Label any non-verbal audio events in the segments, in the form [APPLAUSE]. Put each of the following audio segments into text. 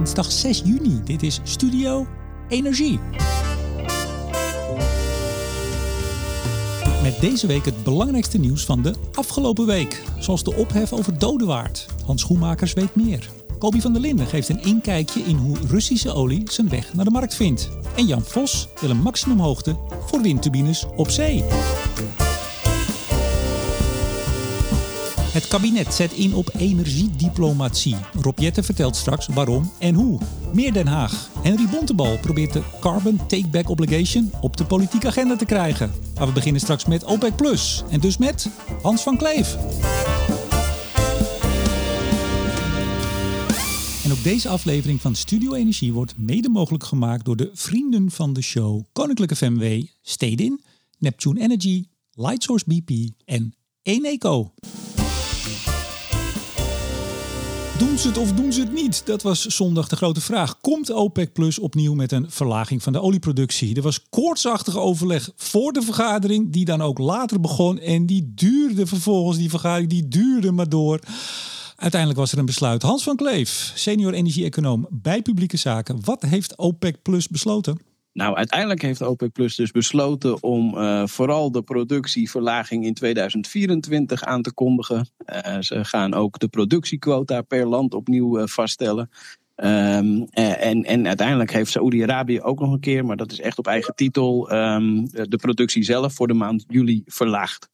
dinsdag 6 juni. Dit is Studio Energie. Met deze week het belangrijkste nieuws van de afgelopen week. Zoals de ophef over Dodewaard. Hans Schoenmakers weet meer. Kobi van der Linden geeft een inkijkje in hoe Russische olie zijn weg naar de markt vindt. En Jan Vos wil een maximumhoogte voor windturbines op zee. Het kabinet zet in op energiediplomatie. Rob Jetten vertelt straks waarom en hoe. Meer Den Haag. Henry Bontebal probeert de Carbon Take-Back Obligation op de politieke agenda te krijgen. Maar we beginnen straks met OPEC+. Plus En dus met Hans van Kleef. En ook deze aflevering van Studio Energie wordt mede mogelijk gemaakt door de vrienden van de show Koninklijke FMW, Stedin, Neptune Energy, Lightsource BP en Eneco. Ze het of doen ze het niet? Dat was zondag de grote vraag. Komt OPEC Plus opnieuw met een verlaging van de olieproductie? Er was koortsachtig overleg voor de vergadering, die dan ook later begon. En die duurde vervolgens, die vergadering, die duurde maar door. Uiteindelijk was er een besluit. Hans van Kleef, senior energie-econoom bij Publieke Zaken. Wat heeft OPEC Plus besloten? Nou, uiteindelijk heeft OPEC Plus dus besloten om uh, vooral de productieverlaging in 2024 aan te kondigen. Uh, ze gaan ook de productiequota per land opnieuw uh, vaststellen. Um, en, en uiteindelijk heeft Saoedi-Arabië ook nog een keer, maar dat is echt op eigen titel, um, de productie zelf voor de maand juli verlaagd.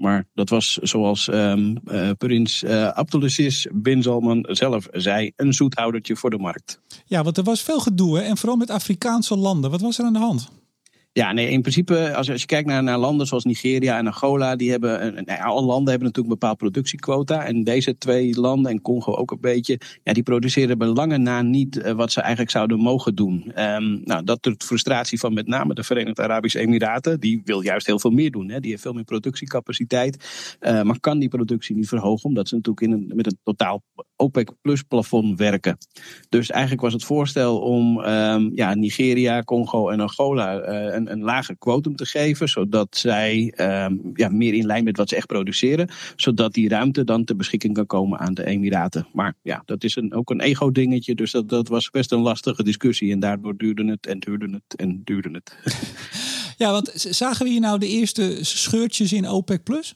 Maar dat was zoals um, uh, prins uh, Abdulaziz bin Salman zelf zei, een zoethoudertje voor de markt. Ja, want er was veel gedoe en vooral met Afrikaanse landen. Wat was er aan de hand? Ja, nee, in principe, als, als je kijkt naar, landen zoals Nigeria en Angola, die hebben, nou alle landen hebben natuurlijk een bepaald productiequota. En deze twee landen, en Congo ook een beetje, ja, die produceren bij lange na niet uh, wat ze eigenlijk zouden mogen doen. Um, nou, dat tot frustratie van met name de Verenigde Arabische Emiraten. Die wil juist heel veel meer doen. Hè. Die heeft veel meer productiecapaciteit, uh, maar kan die productie niet verhogen, omdat ze natuurlijk in een, met een totaal OPEC plus plafond werken. Dus eigenlijk was het voorstel om um, ja, Nigeria, Congo en Angola uh, een, lager quotum te geven, zodat zij um, ja, meer in lijn met wat ze echt produceren, zodat die ruimte dan ter beschikking kan komen aan de Emiraten. Maar ja, dat is een, ook een ego-dingetje, dus dat, dat was best een lastige discussie en daardoor duurde het en duurde het en duurde het. [LAUGHS] Ja, want zagen we hier nou de eerste scheurtjes in OPEC plus?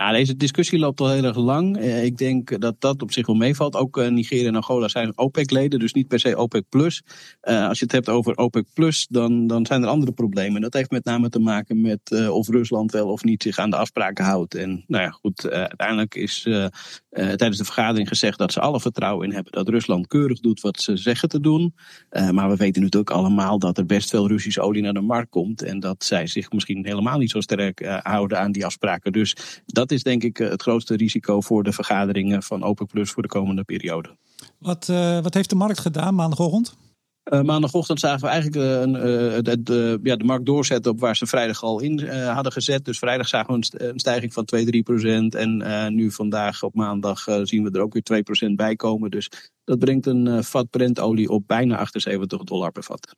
Ja, deze discussie loopt al heel erg lang. Ik denk dat dat op zich wel meevalt. Ook Nigeria en Angola zijn OPEC-leden, dus niet per se OPEC+. Plus. Uh, als je het hebt over OPEC+, Plus, dan, dan zijn er andere problemen. En dat heeft met name te maken met of Rusland wel of niet zich aan de afspraken houdt. En nou ja, goed, uiteindelijk is tijdens de vergadering gezegd dat ze alle vertrouwen in hebben dat Rusland keurig doet wat ze zeggen te doen. maar we weten natuurlijk allemaal dat er best veel Russische olie naar de markt komt. En dat zij zich misschien helemaal niet zo sterk houden aan die afspraken. Dus dat dat is denk ik eh, het grootste risico voor de vergaderingen van OPEC Plus voor de komende periode. Wat, uh, wat heeft de markt gedaan maandagochtend? Uh, maandagochtend zagen we eigenlijk uh, uh, de, de, ja, de markt doorzetten op waar ze vrijdag al in hadden gezet. Dus vrijdag zagen we een, een stijging van 2, 3 procent. En nu vandaag op maandag zien we er ook weer 2 procent bij komen. Dus dat brengt een vat Brentolie op bijna 78 dollar per vat.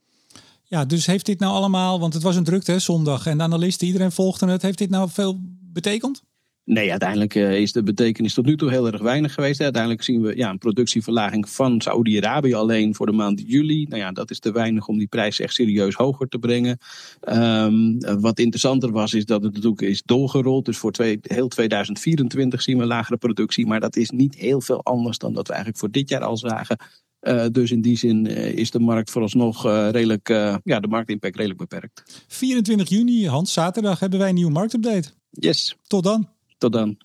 Ja, dus heeft dit nou allemaal, want het was een drukte hè, zondag en de analisten, iedereen volgde het. Heeft dit nou veel betekend? Nee, uiteindelijk uh, is de betekenis tot nu toe heel erg weinig geweest. Uiteindelijk zien we ja, een productieverlaging van Saoedi-Arabië alleen voor de maand juli. Nou ja, dat is te weinig om die prijs echt serieus hoger te brengen. Um, wat interessanter was, is dat het natuurlijk is doorgerold. Dus voor twee, heel 2024 zien we lagere productie. Maar dat is niet heel veel anders dan dat we eigenlijk voor dit jaar al zagen. Uh, dus in die zin uh, is de markt vooralsnog uh, redelijk, ja, de marktimpact redelijk beperkt. 24 juni, Hans, zaterdag hebben wij een nieuwe marktupdate. Yes. Tot dan. Tot dan.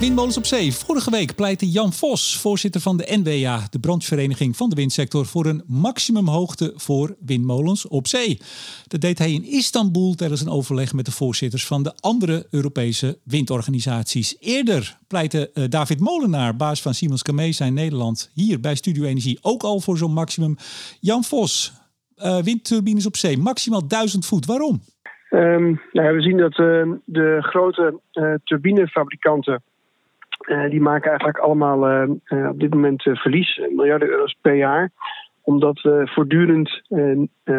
Windmolens op zee. Vorige week pleitte Jan Vos, voorzitter van de NWA, de branchevereniging van de windsector, voor een maximumhoogte voor windmolens op zee. Dat deed hij in Istanbul tijdens een overleg met de voorzitters van de andere Europese windorganisaties. Eerder pleitte uh, David Molenaar, baas van Siemens Gamesa in Nederland, hier bij Studio Energie ook al voor zo'n maximum. Jan Vos, uh, windturbines op zee, maximaal 1000 voet. Waarom? Um, nou, we zien dat uh, de grote uh, turbinefabrikanten. Uh, die maken eigenlijk allemaal op dit moment verlies, miljarden euro's per jaar. Omdat we voortdurend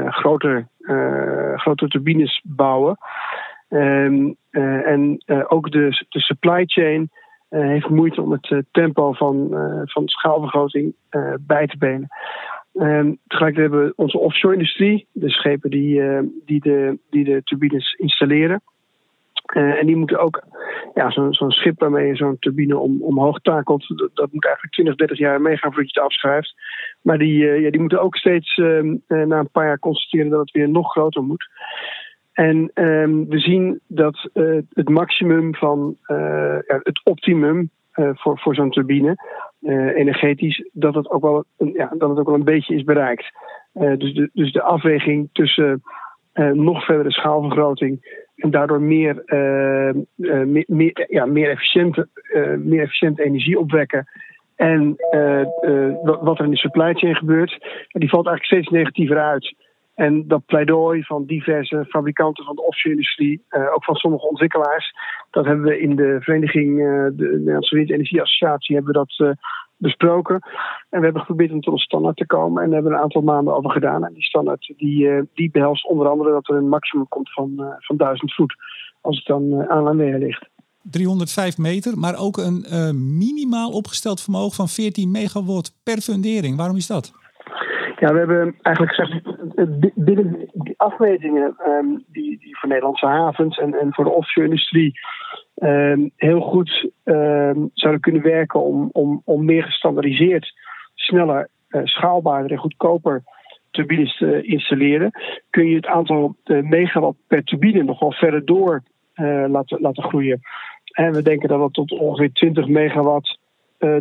groter, grote turbines bouwen. En ook de, de supply chain heeft moeite om het tempo van, van schaalvergroting bij te benen. Um, tegelijkertijd hebben we onze offshore-industrie, de schepen die, die, de, die de turbines installeren. Uh, en die moeten ook, ja, zo'n zo schip waarmee je zo'n turbine om, omhoog takelt, dat, moet eigenlijk 20, 30 jaar meegaan voordat je het afschrijft. Maar die, uh, ja, die moeten ook steeds uh, na een paar jaar constateren dat het weer nog groter moet. En ehm, we zien dat het maximum van het optimum voor, voor zo'n turbine, energetisch, dat het, ook wel ja, dat het ook wel een beetje is bereikt. dus, de, dus de afweging tussen nog verdere schaalvergroting en daardoor meer, uh, meer, ja, meer, efficiënte, uh, meer efficiënte energie opwekken. En wat er in de supply chain gebeurt, die valt eigenlijk steeds negatiever uit. En dat pleidooi van diverse fabrikanten van de offshore-industrie, ook van sommige ontwikkelaars, dat hebben we in de vereniging, de Nederlandse Windenergie Associatie, hebben we dat besproken. En we hebben geprobeerd om tot een standaard te komen. En daar hebben we een aantal maanden over gedaan. En die standaard die, die behelst onder andere dat er een maximum komt van, van 1000 voet. Als het dan aan land ligt. 305 meter, maar ook een minimaal opgesteld vermogen van 14 megawatt per fundering. Waarom is dat? Ja, we hebben eigenlijk gezegd, binnen die afmetingen um, die, die voor Nederlandse havens en, en voor de offshore-industrie um, heel goed um, zouden kunnen werken om, om, om meer gestandardiseerd, sneller, uh, schaalbaarder en goedkoper turbines te installeren, kun je het aantal uh, megawatt per turbine nog wel verder door laten, laten groeien. En we denken dat dat tot ongeveer 20 megawatt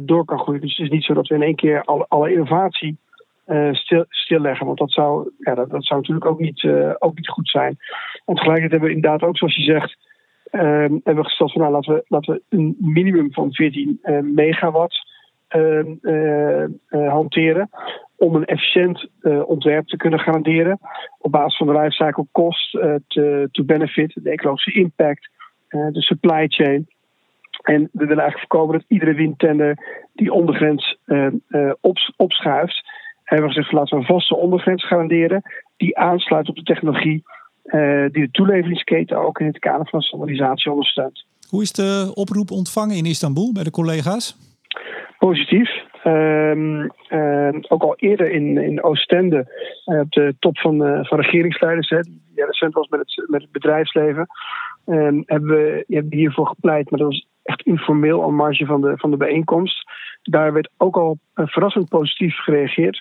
door kan groeien. Dus het is niet zo dat we in één keer alle innovatie stil, stilleggen. Want dat zou, ja, dat, zou natuurlijk ook niet, ook niet goed zijn. En tegelijkertijd hebben we inderdaad ook, zoals je zegt, Um, hebben we gesteld van nou, laten we, we een minimum van 14 uh, ehm, megawatt uh, hanteren. Om een efficiënt ontwerp te kunnen garanderen. Op basis van de lifecycle cost to, to benefit, de ecologische impact, de supply chain. En we willen eigenlijk voorkomen dat iedere windtender die ondergrens op, opschuift. Hebben we gezegd, laten we een vaste ondergrens garanderen. Die aansluit op de technologie uh, die de toeleveringsketen ook in het kader van standaardisatie ondersteunt. Hoe is de oproep ontvangen in Istanbul bij de collega's? Positief. Um, uh, ook al eerder in, in Oostende, uh, op de top van, uh, van regeringsleiders, hè, die recent was met het, met het bedrijfsleven, um, hebben we hebben hiervoor gepleit. Maar dat was echt informeel aan marge van de, van de bijeenkomst. Daar werd ook al verrassend positief gereageerd.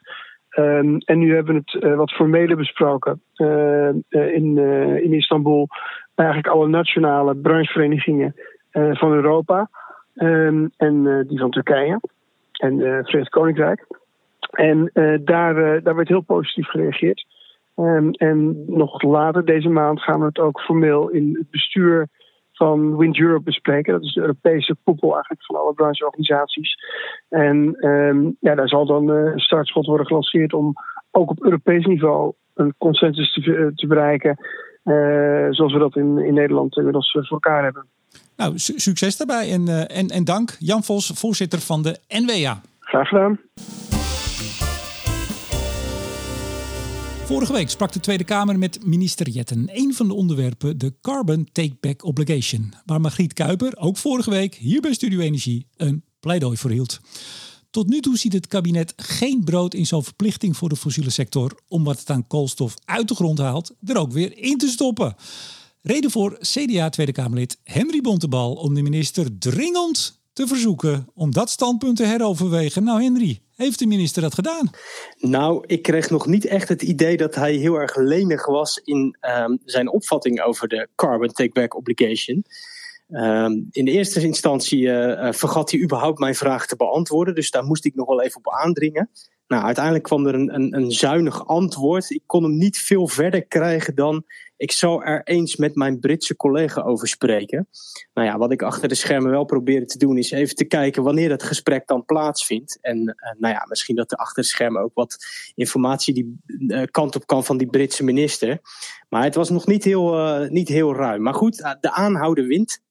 Um, en nu hebben we het uh, wat formeler besproken uh, in, in Istanbul. Eigenlijk alle nationale brancheverenigingen van Europa um, en die van Turkije en het Verenigd Koninkrijk. En daar, daar werd heel positief gereageerd. Um, en nog later deze maand gaan we het ook formeel in het bestuur van Wind Europe bespreken. Dat is de Europese koepel eigenlijk van alle brancheorganisaties. En um, ja, daar zal dan uh, een startschot worden gelanceerd om ook op Europees niveau een consensus te, eh, te bereiken. Uh, zoals we dat in, in Nederland inmiddels voor elkaar hebben. Nou, succes daarbij en, uh, en, en dank. Jan Vos, voorzitter van de NWA. Graag gedaan. Vorige week sprak de Tweede Kamer met minister Jetten. Een van de onderwerpen, de Carbon Take-Back Obligation. Waar Margriet Kuiper, ook vorige week hier bij Studio Energie, een pleidooi voor hield. Tot nu toe ziet het kabinet geen brood in zo'n verplichting voor de fossiele sector om wat het aan koolstof uit de grond haalt, er ook weer in te stoppen. Reden voor CDA Tweede Kamerlid Henry Bontebal om de minister dringend te verzoeken om dat standpunt te heroverwegen. Nou Henry, heeft de minister dat gedaan? Nou, ik kreeg nog niet echt het idee dat hij heel erg lenig was in um, zijn opvatting over de carbon take-back obligation. Um, in de eerste instantie uh, vergat hij überhaupt mijn vraag te beantwoorden, dus daar moest ik nog wel even op aandringen. Nou, uiteindelijk kwam er een, een, een zuinig antwoord. Ik kon hem niet veel verder krijgen dan ik zou er eens met mijn Britse collega over spreken. Nou ja, wat ik achter de schermen wel probeerde te doen, is even te kijken wanneer dat gesprek dan plaatsvindt. En uh, nou ja, misschien dat er achter de schermen ook wat informatie die uh, kant op kan van die Britse minister. Maar het was nog niet heel, uh, niet heel ruim. Maar goed, de aanhouden wint.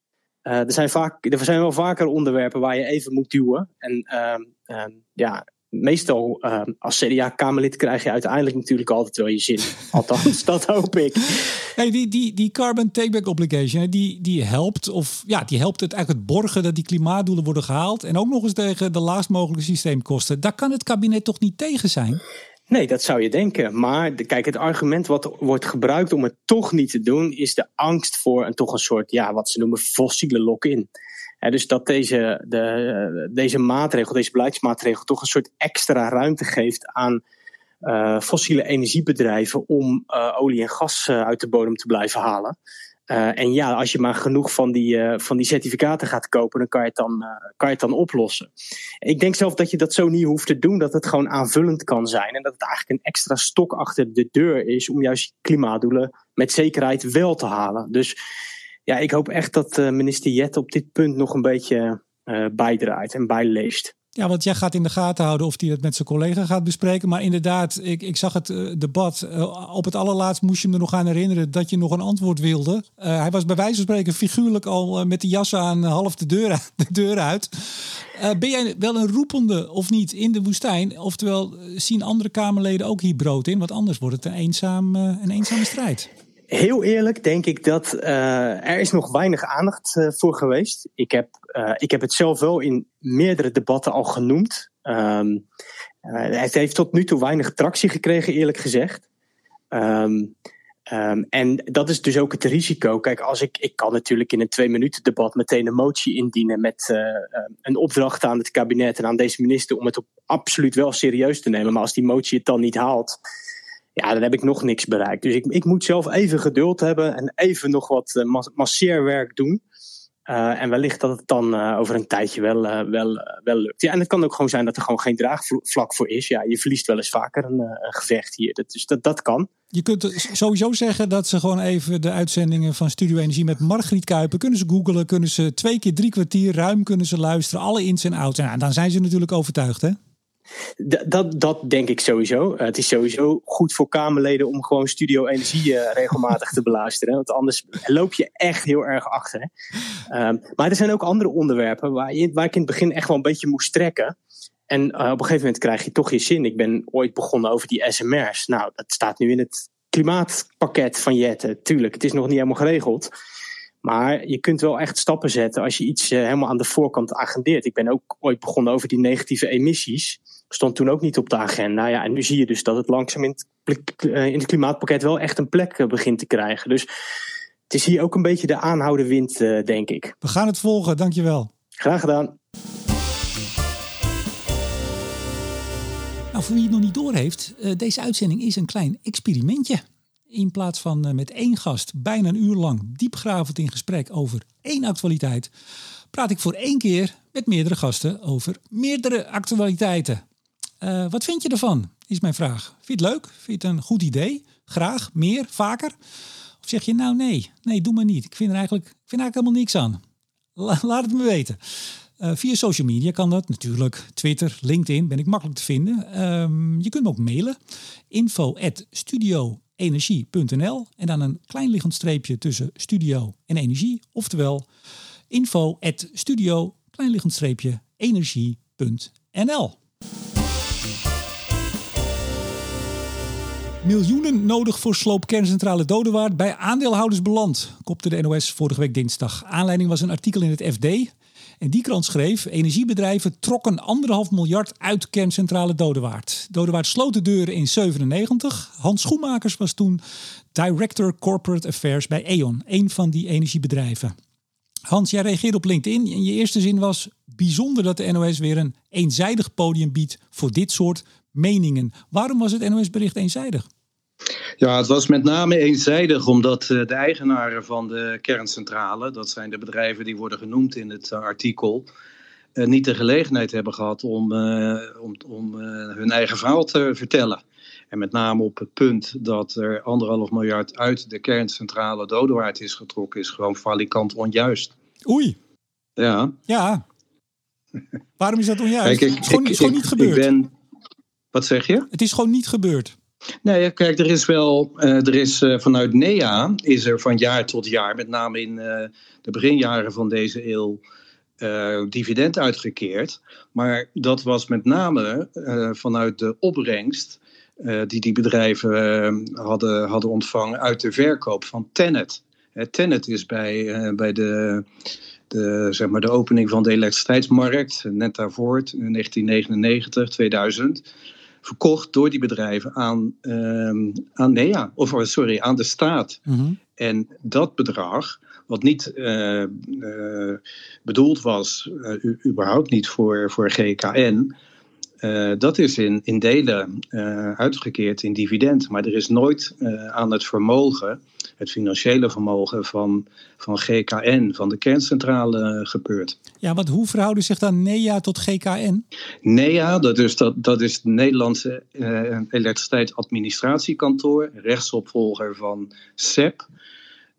er, zijn vaak, er zijn wel vaker onderwerpen waar je even moet duwen. En ehm, ehm, ja, meestal uh, als CDA-Kamerlid krijg je uiteindelijk natuurlijk altijd wel je zin. [LAUGHS] Althans, dat hoop ik. Hey, die, die, die carbon takeback obligation, die, die helpt of ja, die helpt het eigenlijk het borgen dat die klimaatdoelen worden gehaald. En ook nog eens tegen de laagst mogelijke systeemkosten. Daar kan het kabinet toch niet tegen zijn? Nee, dat zou je denken. Maar kijk, het argument wat wordt gebruikt om het toch niet te doen, is de angst voor een toch een soort, ja, wat ze noemen fossiele lock-in dus dat deze, de, deze maatregel, deze beleidsmaatregel, toch een soort extra ruimte geeft aan uh, fossiele energiebedrijven om uh, olie en gas uh, uit de bodem te blijven halen. en ja, als je maar genoeg van die, van die certificaten gaat kopen, dan kan je, het dan, kan je het dan oplossen. Ik denk zelf dat je dat zo niet hoeft te doen, dat het gewoon aanvullend kan zijn. En dat het eigenlijk een extra stok achter de deur is om juist klimaatdoelen met zekerheid wel te halen. Dus ja, ik hoop echt dat uh, minister Jet op dit punt nog een beetje uh, bijdraait en bijleest. Ja, want jij gaat in de gaten houden of hij het met zijn collega gaat bespreken. Maar inderdaad, ik, ik zag het uh, debat. op het allerlaatst moest je me nog aan herinneren dat je nog een antwoord wilde. hij was bij wijze van spreken figuurlijk al met de jas aan half de deur, [LAUGHS] de deur uit. ben jij wel een roepende of niet in de woestijn? Oftewel, zien andere Kamerleden ook hier brood in? Want anders wordt het een, eenzaam, een eenzame strijd. Heel eerlijk denk ik dat uh, er is nog weinig aandacht uh, voor geweest. Ik heb, uh, ik heb het zelf wel in meerdere debatten al genoemd. Um, het heeft tot nu toe weinig tractie gekregen, eerlijk gezegd. Um, um, en dat is dus ook het risico. Kijk, als ik, ik kan natuurlijk in een twee minuten debat meteen een motie indienen met een opdracht aan het kabinet en aan deze minister om het op absoluut wel serieus te nemen. Maar als die motie het dan niet haalt, ja, dan heb ik nog niks bereikt. Dus ik, ik moet zelf even geduld hebben en even nog wat uh, masseerwerk doen. Uh, en wellicht dat het dan uh, over een tijdje wel, wel, wel lukt. Ja, en het kan ook gewoon zijn dat er gewoon geen draagvlak voor is. Ja, je verliest wel eens vaker een, een gevecht hier. Dat, dus dat, dat kan. Je kunt sowieso zeggen dat ze gewoon even de uitzendingen van Studio Energie met Margriet Kuipen kunnen ze googelen, kunnen ze twee keer drie kwartier ruim kunnen ze luisteren, alle ins en outs. En dan zijn ze natuurlijk overtuigd, hè? Dat, dat denk ik sowieso. het is sowieso goed voor Kamerleden om gewoon Studio Energie uh, regelmatig te beluisteren. Want anders loop je echt heel erg achter. Um, maar er zijn ook andere onderwerpen waar, je, waar ik in het begin echt wel een beetje moest trekken. En uh, op een gegeven moment krijg je toch je zin. Ik ben ooit begonnen over die SMR's. Nou, dat staat nu in het klimaatpakket van Jette. Tuurlijk, het is nog niet helemaal geregeld. Maar je kunt wel echt stappen zetten als je iets helemaal aan de voorkant agendeert. Ik ben ook ooit begonnen over die negatieve emissies. Stond toen ook niet op de agenda. Ja, en nu zie je dus dat het langzaam in het, uh, in het klimaatpakket wel echt een plek uh, begint te krijgen. Dus het is hier ook een beetje de aanhouden wind, denk ik. We gaan het volgen, dankjewel. Graag gedaan. Nou, voor wie het nog niet door heeft, deze uitzending is een klein experimentje. In plaats van met één gast bijna een uur lang diepgravend in gesprek over één actualiteit, praat ik voor één keer met meerdere gasten over meerdere actualiteiten. Uh, wat vind je ervan? Is mijn vraag. Vind je het leuk? Vind je het een goed idee? Graag? Meer? Vaker? Of zeg je nou nee, nee, doe maar niet. Ik vind er eigenlijk, ik vind eigenlijk helemaal niks aan. La, laat het me weten. Uh, via social media kan dat natuurlijk. Twitter, LinkedIn ben ik makkelijk te vinden. Um, je kunt me ook mailen. Info at studio energie.nl en dan een klein liggend streepje tussen studio en energie, oftewel info at studio klein liggend streepje energie.nl. Miljoenen nodig voor sloop kerncentrale Dodewaard bij aandeelhouders beland, kopte de NOS vorige week dinsdag. Aanleiding was een artikel in het FD en die krant schreef: energiebedrijven trokken anderhalf miljard uit kerncentrale Dodewaard. Dodewaard sloot de deuren in 97. Hans Schoenmakers was toen Director Corporate Affairs bij E.ON, een van die energiebedrijven. Hans, jij reageerde op LinkedIn en je eerste zin was bijzonder dat de NOS weer een eenzijdig podium biedt voor dit soort meningen. Waarom was het NOS-bericht eenzijdig? Ja, het was met name eenzijdig omdat eh, de eigenaren van de kerncentrale, dat zijn de bedrijven die worden genoemd in het eh, artikel, eh, niet de gelegenheid hebben gehad om, om, om hun eigen verhaal te vertellen. En met name op het punt dat er anderhalf miljard uit de kerncentrale Dodewaard is getrokken, is gewoon falikant onjuist. Oei. Ja. Ja. [LAUGHS] Waarom is dat onjuist? Kijk, ik, het is gewoon, ik, gewoon niet gebeurd. Ben, wat zeg je? Het is gewoon niet gebeurd. Nee, kijk, er is wel, uh, er is uh, vanuit NEA is er van jaar tot jaar, met name in uh, de beginjaren van deze eeuw, uh, dividend uitgekeerd. Maar dat was met name vanuit de opbrengst die die bedrijven hadden, hadden ontvangen uit de verkoop van Tenet. Tenet is bij, bij de, de, zeg maar de opening van de elektriciteitsmarkt, net daarvoor, in 1999, 2000 verkocht door die bedrijven aan, uh, aan NEA, of oh, sorry, aan de staat. Mhm. En dat bedrag, wat niet uh, uh, bedoeld was, uh, überhaupt niet voor, voor GKN, dat is in, in delen uitgekeerd in dividend. Maar er is nooit aan het vermogen het financiële vermogen van, van GKN, van de kerncentrale, gebeurd. Ja, want hoe verhouden zich dan NEA tot GKN? NEA, dat is, dat, dat is het Nederlandse uh, elektriciteitsadministratiekantoor, rechtsopvolger van SEP.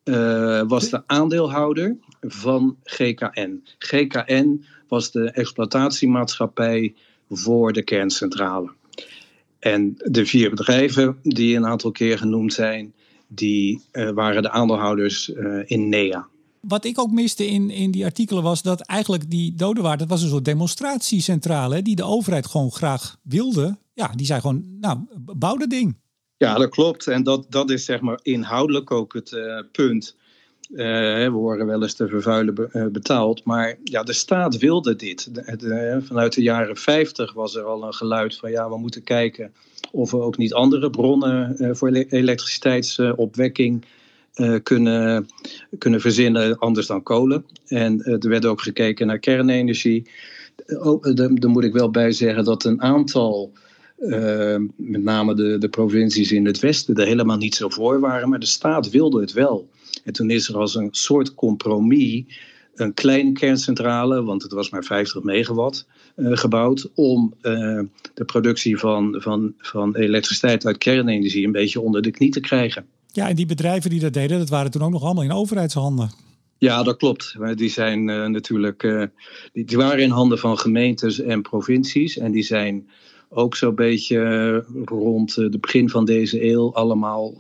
Uh, was de aandeelhouder van GKN. GKN was de exploitatiemaatschappij voor de kerncentrale. En de vier bedrijven die een aantal keer genoemd zijn, die uh, waren de aandeelhouders uh, in NEA. Wat ik ook miste in, in die artikelen was dat eigenlijk die Dodewaard, dat was een soort demonstratiecentrale die de overheid gewoon graag wilde. Ja, die zei gewoon, nou, bouw dat ding. Ja, dat klopt. En dat, dat is zeg maar inhoudelijk ook het uh, punt. We worden wel eens te vervuilen be, betaald. Maar ja, de staat wilde dit. De, vanuit de jaren 50 was er al een geluid van ja, we moeten kijken of we ook niet andere bronnen voor elektriciteitsopwekking kunnen, kunnen verzinnen, anders dan kolen. En er werd ook gekeken naar kernenergie. Oh, daar moet ik wel bij zeggen dat een aantal, met name de, de provincies in het westen, er helemaal niet zo voor waren, maar de staat wilde het wel. En toen is er als een soort compromis een kleine kerncentrale, want het was maar 50 megawatt, uh, gebouwd om uh, de productie van, van, van elektriciteit uit kernenergie een beetje onder de knie te krijgen. Ja, en die bedrijven die dat deden, dat waren toen ook nog allemaal in overheidshanden. Ja, dat klopt. Die zijn uh, natuurlijk, die, die, waren in handen van gemeentes en provincies en die zijn ook zo'n beetje rond het begin van deze eeuw allemaal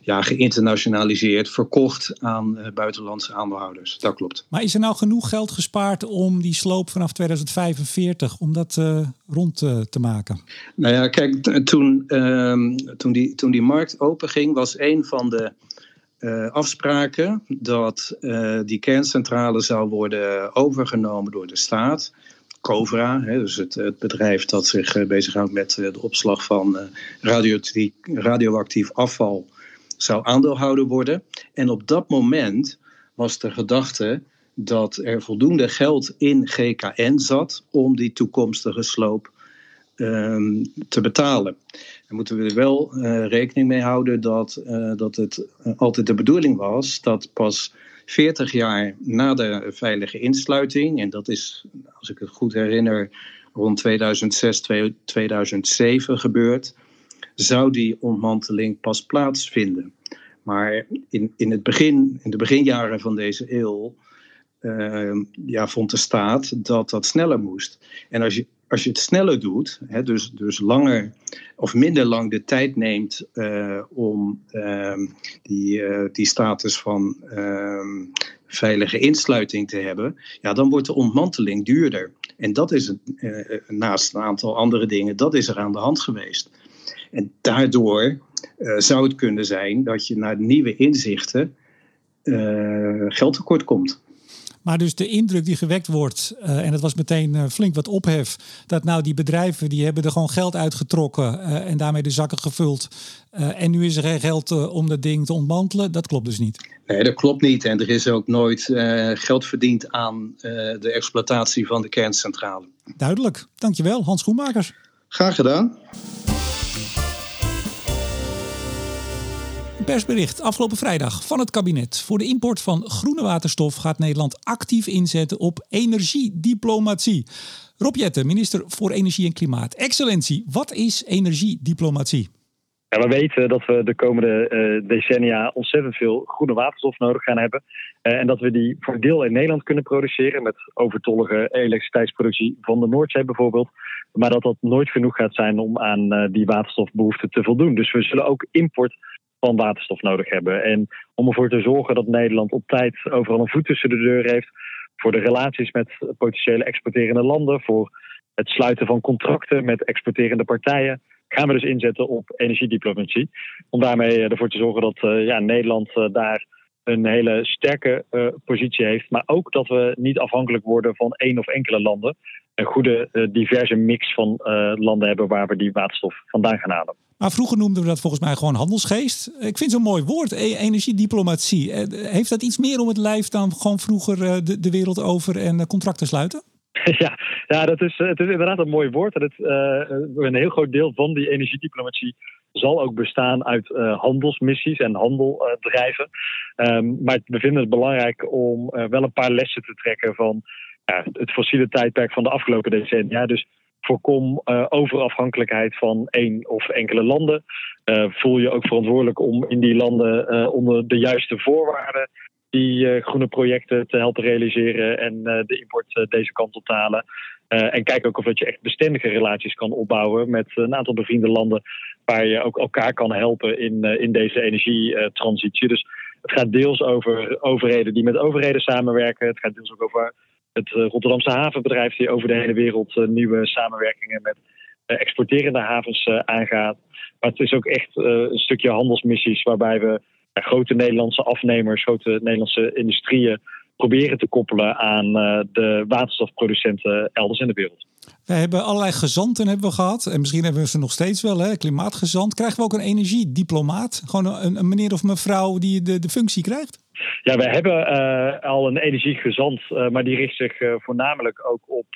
ja, geïnternationaliseerd, verkocht aan uh, buitenlandse aandeelhouders. Dat klopt. Maar is er nou genoeg geld gespaard om die sloop vanaf 2045 om dat uh, rond uh, te maken? Nou ja, kijk, toen, ehm, toen, die, toen die markt open ging, was een van de afspraken dat die kerncentrale zou worden overgenomen door de staat. Covra, hè, dus het, het, bedrijf dat zich bezighoudt met de opslag van radioactief afval zou aandeelhouder worden. En op dat moment was de gedachte dat er voldoende geld in GKN zat om die toekomstige sloop um, te betalen. Dan moeten we er wel rekening mee houden dat, dat het altijd de bedoeling was dat pas 40 jaar na de veilige insluiting, en dat is, als ik het goed herinner, rond 2006, 2007 gebeurd, zou die ontmanteling pas plaatsvinden. Maar in, in, het begin, in de beginjaren van deze eeuw uh, ja, vond de staat dat dat sneller moest. En als je, als je het sneller doet, hè, dus, dus langer of minder lang de tijd neemt uh, om uh, die, uh, die status van ehm, veilige insluiting te hebben, ja, dan wordt de ontmanteling duurder. En dat is het, eh, naast een aantal andere dingen, dat is er aan de hand geweest. En daardoor zou het kunnen zijn dat je naar nieuwe inzichten uh, geld tekort komt. Maar dus de indruk die gewekt wordt, uh, en dat was meteen flink wat ophef, dat nou die bedrijven die hebben er gewoon geld uitgetrokken en daarmee de zakken gevuld. en nu is er geen geld om dat ding te ontmantelen. Dat klopt dus niet. Nee, dat klopt niet. En er is ook nooit geld verdiend aan de exploitatie van de kerncentrale. Duidelijk. Dankjewel, Hans Schoenmakers. Graag gedaan. Persbericht afgelopen vrijdag van het kabinet. Voor de import van groene waterstof gaat Nederland actief inzetten op energiediplomatie. Rob Jetten, minister voor Energie en Klimaat. Excellentie, wat is energiediplomatie? Ja, we weten dat we de komende uh, decennia ontzettend veel groene waterstof nodig gaan hebben. Uh, en dat we die voor deel in Nederland kunnen produceren met overtollige elektriciteitsproductie van de Noordzee bijvoorbeeld. Maar dat dat nooit genoeg gaat zijn om aan uh, die waterstofbehoeften te voldoen. Dus we zullen ook import van waterstof nodig hebben. En om ervoor te zorgen dat Nederland op tijd overal een voet tussen de deur heeft, voor de relaties met potentiële exporterende landen, voor het sluiten van contracten met exporterende partijen. Gaan we dus inzetten op energiediplomatie. Om daarmee ervoor te zorgen dat ja, Nederland daar een hele sterke positie heeft. Maar ook dat we niet afhankelijk worden van één of enkele landen. Een goede diverse mix van landen hebben waar we die waterstof vandaan gaan halen. Maar vroeger noemden we dat volgens mij gewoon handelsgeest. Ik vind zo'n mooi woord, e- energiediplomatie. Eh, heeft dat iets meer om het lijf dan gewoon vroeger eh, de, de wereld over en contracten sluiten? [LAUGHS] Ja, ja dat is, het is inderdaad een mooi woord. En het, een heel groot deel van die energiediplomatie zal ook bestaan uit handelsmissies en handeldrijven. Um, maar we vinden het belangrijk om wel een paar lessen te trekken van het fossiele tijdperk van de afgelopen decennia. Dus Voorkom uh, overafhankelijkheid van één of enkele landen. Uh, voel je ook verantwoordelijk om in die landen uh, onder de juiste voorwaarden die groene projecten te helpen realiseren en de import deze kant op te halen. en kijk ook of dat je echt bestendige relaties kan opbouwen met een aantal bevriende landen waar je ook elkaar kan helpen in, in deze energietransitie. Dus het gaat deels over overheden die met overheden samenwerken. Het gaat deels ook over het eh, Rotterdamse havenbedrijf die over de hele wereld eh, nieuwe samenwerkingen met eh, exporterende havens aangaat. Maar het is ook echt een stukje handelsmissies waarbij we grote Nederlandse afnemers, grote Nederlandse industrieën proberen te koppelen aan de waterstofproducenten elders in de wereld. We hebben allerlei gezanten hebben we gehad. En misschien hebben we ze nog steeds wel, hè? klimaatgezant. Krijgen we ook een energiediplomaat? Gewoon een, een meneer of mevrouw die de, de functie krijgt? Ja, we hebben uh, al een energiegezant, uh, maar die richt zich uh, voornamelijk ook op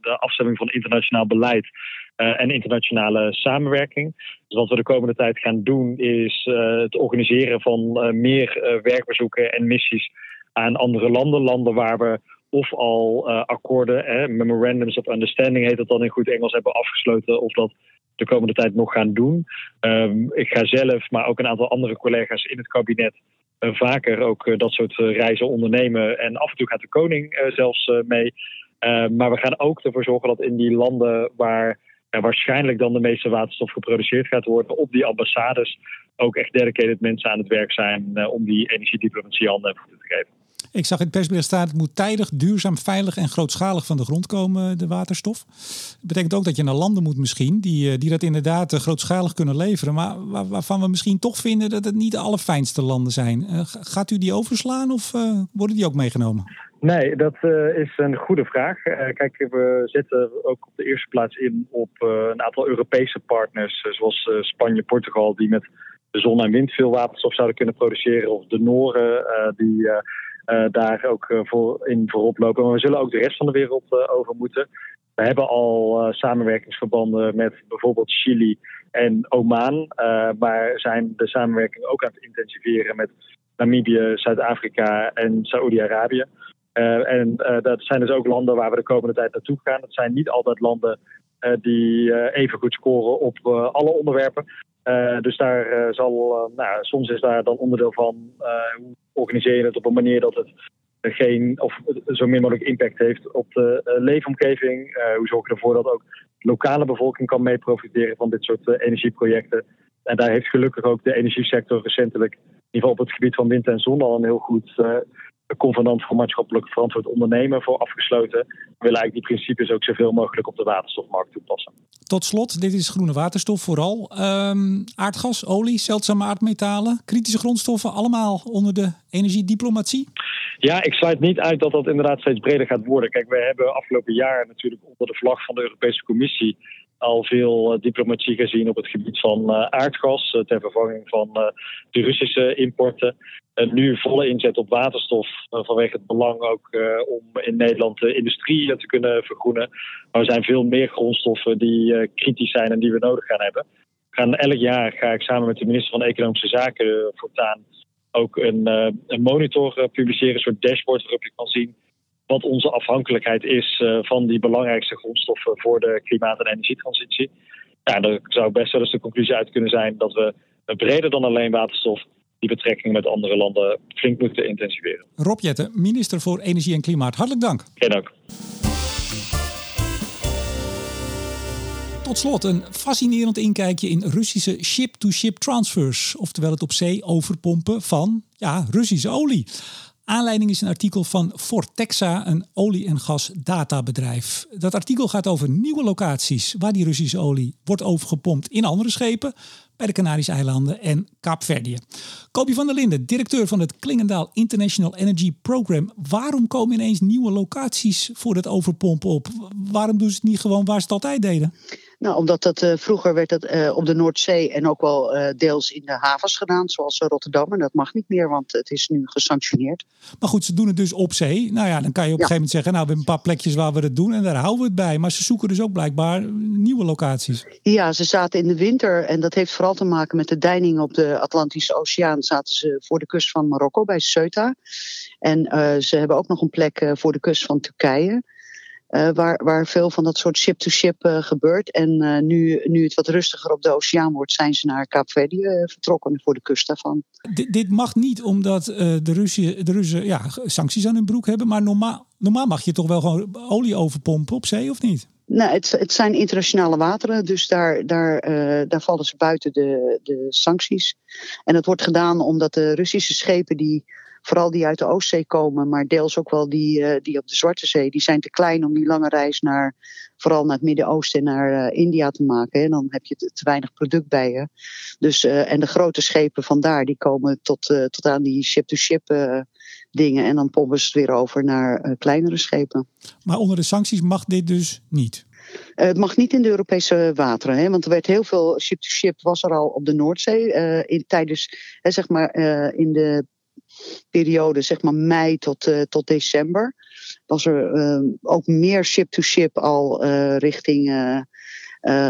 de afstemming van internationaal beleid en internationale samenwerking. Dus wat we de komende tijd gaan doen is het organiseren van meer werkbezoeken en missies aan andere landen. Landen waar we of al akkoorden, memorandums of understanding heet dat dan in goed Engels, hebben afgesloten of dat de komende tijd nog gaan doen. Um, ik ga zelf, maar ook een aantal andere collega's in het kabinet eh, vaker ook eh, dat soort eh, reizen ondernemen. En af en toe gaat de koning zelfs mee. maar we gaan ook ervoor zorgen dat in die landen waar waarschijnlijk dan de meeste waterstof geproduceerd gaat worden, op die ambassades ook echt dedicated mensen aan het werk zijn om die energiediplomatie handen en voeten te geven. Ik zag in het persbericht staan, het moet tijdig, duurzaam, veilig en grootschalig van de grond komen, de waterstof. Dat betekent ook dat je naar landen moet misschien, die, eh, die dat inderdaad eh, grootschalig kunnen leveren, maar waarvan we misschien toch vinden dat het niet de allerfijnste landen zijn. Eh, gaat u die overslaan of worden die ook meegenomen? Nee, dat is een goede vraag. kijk, we zetten ook op de eerste plaats in op een aantal Europese partners, zoals Spanje, Portugal, die met de zon en wind veel waterstof zouden kunnen produceren, of de Noren, die daar ook uh, voor in voorop lopen. Maar we zullen ook de rest van de wereld uh, over moeten. We hebben al samenwerkingsverbanden met bijvoorbeeld Chili en Oman. maar zijn de samenwerking ook aan het intensiveren met Namibië, Zuid-Afrika en Saoedi-Arabië. en dat zijn dus ook landen waar we de komende tijd naartoe gaan. Dat zijn niet altijd landen die even goed scoren op alle onderwerpen. Uh, dus daar uh, zal, uh, nou, soms is daar dan onderdeel van hoe organiseer je het op een manier dat het geen of zo min mogelijk impact heeft op de leefomgeving. hoe zorg je ervoor dat ook lokale bevolking kan mee profiteren van dit soort energieprojecten. En daar heeft gelukkig ook de energiesector recentelijk, in ieder geval op het gebied van wind en zon, al een heel goed convenant voor maatschappelijk verantwoord ondernemen voor afgesloten. We willen eigenlijk die principes ook zoveel mogelijk op de waterstofmarkt toepassen. Tot slot, dit is groene waterstof vooral. Um, aardgas, olie, zeldzame aardmetalen, kritische grondstoffen, allemaal onder de energiediplomatie? Ja, ik sluit niet uit dat dat inderdaad steeds breder gaat worden. Kijk, we hebben afgelopen jaar natuurlijk onder de vlag van de Europese Commissie al veel uh, diplomatie gezien op het gebied van uh, aardgas, uh, ter vervanging van de Russische importen. En nu volle inzet op waterstof vanwege het belang ook om in Nederland de industrie te kunnen vergroenen. Maar er zijn veel meer grondstoffen die kritisch zijn en die we nodig gaan hebben. Elk jaar ga ik samen met de minister van Economische Zaken voortaan ook een monitor publiceren, een soort dashboard waarop je kan zien wat onze afhankelijkheid is uh, van die belangrijkste grondstoffen voor de klimaat- en energietransitie. Ja, daar zou best wel eens de conclusie uit kunnen zijn dat we breder dan alleen waterstof die betrekking met andere landen flink moeten intensiveren. Rob Jetten, minister voor Energie en Klimaat, hartelijk dank. Geen dank. Tot slot een fascinerend inkijkje in Russische ship-to-ship -ship transfers, oftewel het op zee overpompen van ja, Russische olie. Aanleiding is een artikel van Fortexa, een olie- en gasdatabedrijf. Dat artikel gaat over nieuwe locaties waar die Russische olie wordt overgepompt in andere schepen bij de Canarische eilanden en Kaapverdië. Kobi van der Linden, directeur van het Klingendaal International Energy Program. Waarom komen ineens nieuwe locaties voor het overpompen op? Waarom doen ze het niet gewoon waar ze het altijd deden? Nou, omdat dat uh, vroeger werd dat uh, op de Noordzee en ook wel uh, deels in de havens gedaan, zoals Rotterdam. En dat mag niet meer, want het is nu gesanctioneerd. Maar goed, ze doen het dus op zee. Nou ja, dan kan je op ja. een gegeven moment zeggen, nou, we hebben een paar plekjes waar we het doen en daar houden we het bij. Maar ze zoeken dus ook blijkbaar nieuwe locaties. Ja, ze zaten in de winter en dat heeft vooral te maken met de deining op de Atlantische Oceaan. Zaten ze voor de kust van Marokko bij Ceuta. En ze hebben ook nog een plek voor de kust van Turkije. Uh, waar, waar veel van dat soort ship-to-ship -ship, uh, gebeurt. En uh, nu, nu het wat rustiger op de oceaan wordt, zijn ze naar Kaapverdië vertrokken voor de kust daarvan. D dit mag niet omdat de Russen, de Russen ja, sancties aan hun broek hebben. Maar normaal, normaal mag je toch wel gewoon olie overpompen op zee, of niet? Nou, het, het zijn internationale wateren, dus daar, daar, daar vallen ze buiten de, de sancties. En dat wordt gedaan omdat de Russische schepen die vooral die uit de Oostzee komen, maar deels ook wel die, uh, die op de Zwarte Zee, die zijn te klein om die lange reis naar, vooral naar het Midden-Oosten en naar uh, India te maken. En dan heb je te, te weinig product bij je. Dus, uh, en de grote schepen vandaar, die komen tot, tot aan die ship-to-ship dingen. En dan pompen ze het weer over naar kleinere schepen. Maar onder de sancties mag dit dus niet? Uh, het mag niet in de Europese wateren, hè, want er werd heel veel ship-to-ship was er al op de Noordzee uh, in, tijdens, hè, zeg maar, uh, in de periode, zeg maar mei tot, uh, tot december, was er uh, ook meer ship-to-ship al uh, richting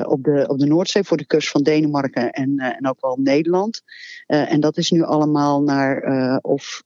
op, de, op de Noordzee voor de kust van Denemarken en, en ook wel Nederland. en dat is nu allemaal naar of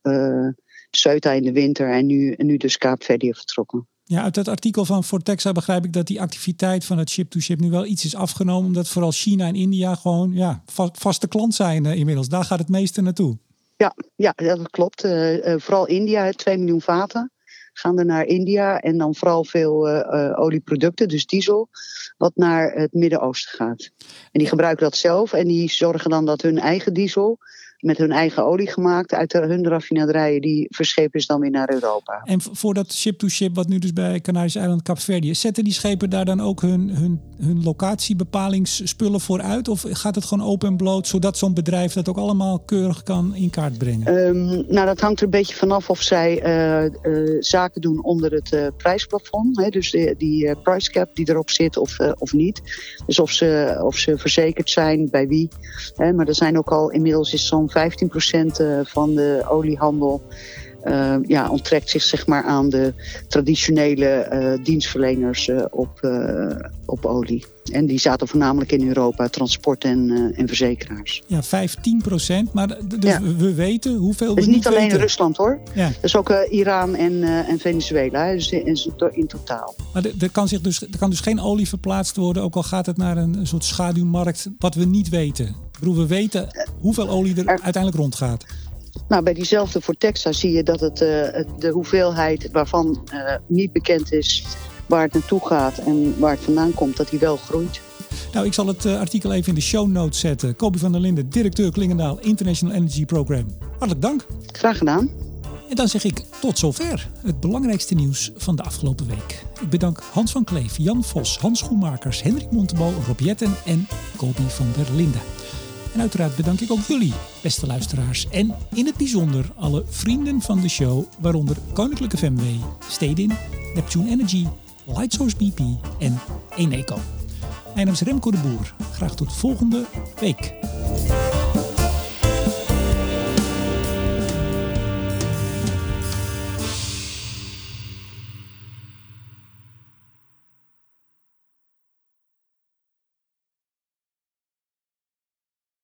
Ceuta in de winter en nu, en nu dus Kaapverdië vertrokken. Ja, uit dat artikel van Fortexa begrijp ik dat die activiteit van het ship-to-ship nu wel iets is afgenomen. Omdat vooral China en India gewoon ja, vaste klant zijn inmiddels. Daar gaat het meeste naartoe. Ja, ja dat klopt. Uh, uh, vooral India, 2 miljoen vaten gaan er naar India. En dan vooral veel uh, olieproducten, dus diesel, wat naar het Midden-Oosten gaat. En die gebruiken dat zelf en die zorgen dan dat hun eigen diesel met hun eigen olie gemaakt uit hun raffinaderijen. Die verschepen is dan weer naar Europa. En voor dat ship-to-ship, wat nu dus bij Canarische eiland Kaapverdië, zetten die schepen daar dan ook hun, hun, hun locatiebepalingsspullen voor uit? Of gaat het gewoon open en bloot, zodat zo'n bedrijf dat ook allemaal keurig kan in kaart brengen? Um, nou, dat hangt er een beetje vanaf of zij uh, uh, zaken doen onder het uh, prijsplafond. Hè, dus die price cap die erop zit of, of niet. Dus of ze, of ze verzekerd zijn, bij wie. Hè, maar er zijn ook al inmiddels is zo'n 15% van de oliehandel uh, ja, onttrekt zich zeg maar, aan de traditionele uh, dienstverleners uh, op, op olie. En die zaten voornamelijk in Europa, transport en, en verzekeraars. Ja, 15 procent. Maar dus ja. we weten hoeveel Het is niet, niet alleen weten. Rusland hoor. Ja. Dat is ook Iran en, en Venezuela. Dus in, in totaal. Maar er kan, zich dus, er kan dus geen olie verplaatst worden, ook al gaat het naar een, een soort schaduwmarkt, wat we niet weten. Ik bedoel, we weten hoeveel olie er, er uiteindelijk rondgaat. Nou, bij diezelfde Fortexa zie je dat het, uh, de hoeveelheid waarvan uh, niet bekend is waar het naartoe gaat en waar het vandaan komt, dat die wel groeit. Nou, ik zal het uh, artikel even in de show notes zetten. Kobi van der Linden, directeur Klingendaal International Energy Program. Hartelijk dank. Graag gedaan. En dan zeg ik tot zover het belangrijkste nieuws van de afgelopen week. Ik bedank Hans van Kleef, Jan Vos, Hans Schoenmakers, Hendrik Montebo, Rob Jetten en Kobi van der Linden. En uiteraard bedank ik ook jullie, beste luisteraars. En in het bijzonder alle vrienden van de show, waaronder Koninklijke FMW, Stedin, Neptune Energy, Lightsource BP en Eneco. Mijn naam is Remco de Boer. Graag tot volgende week.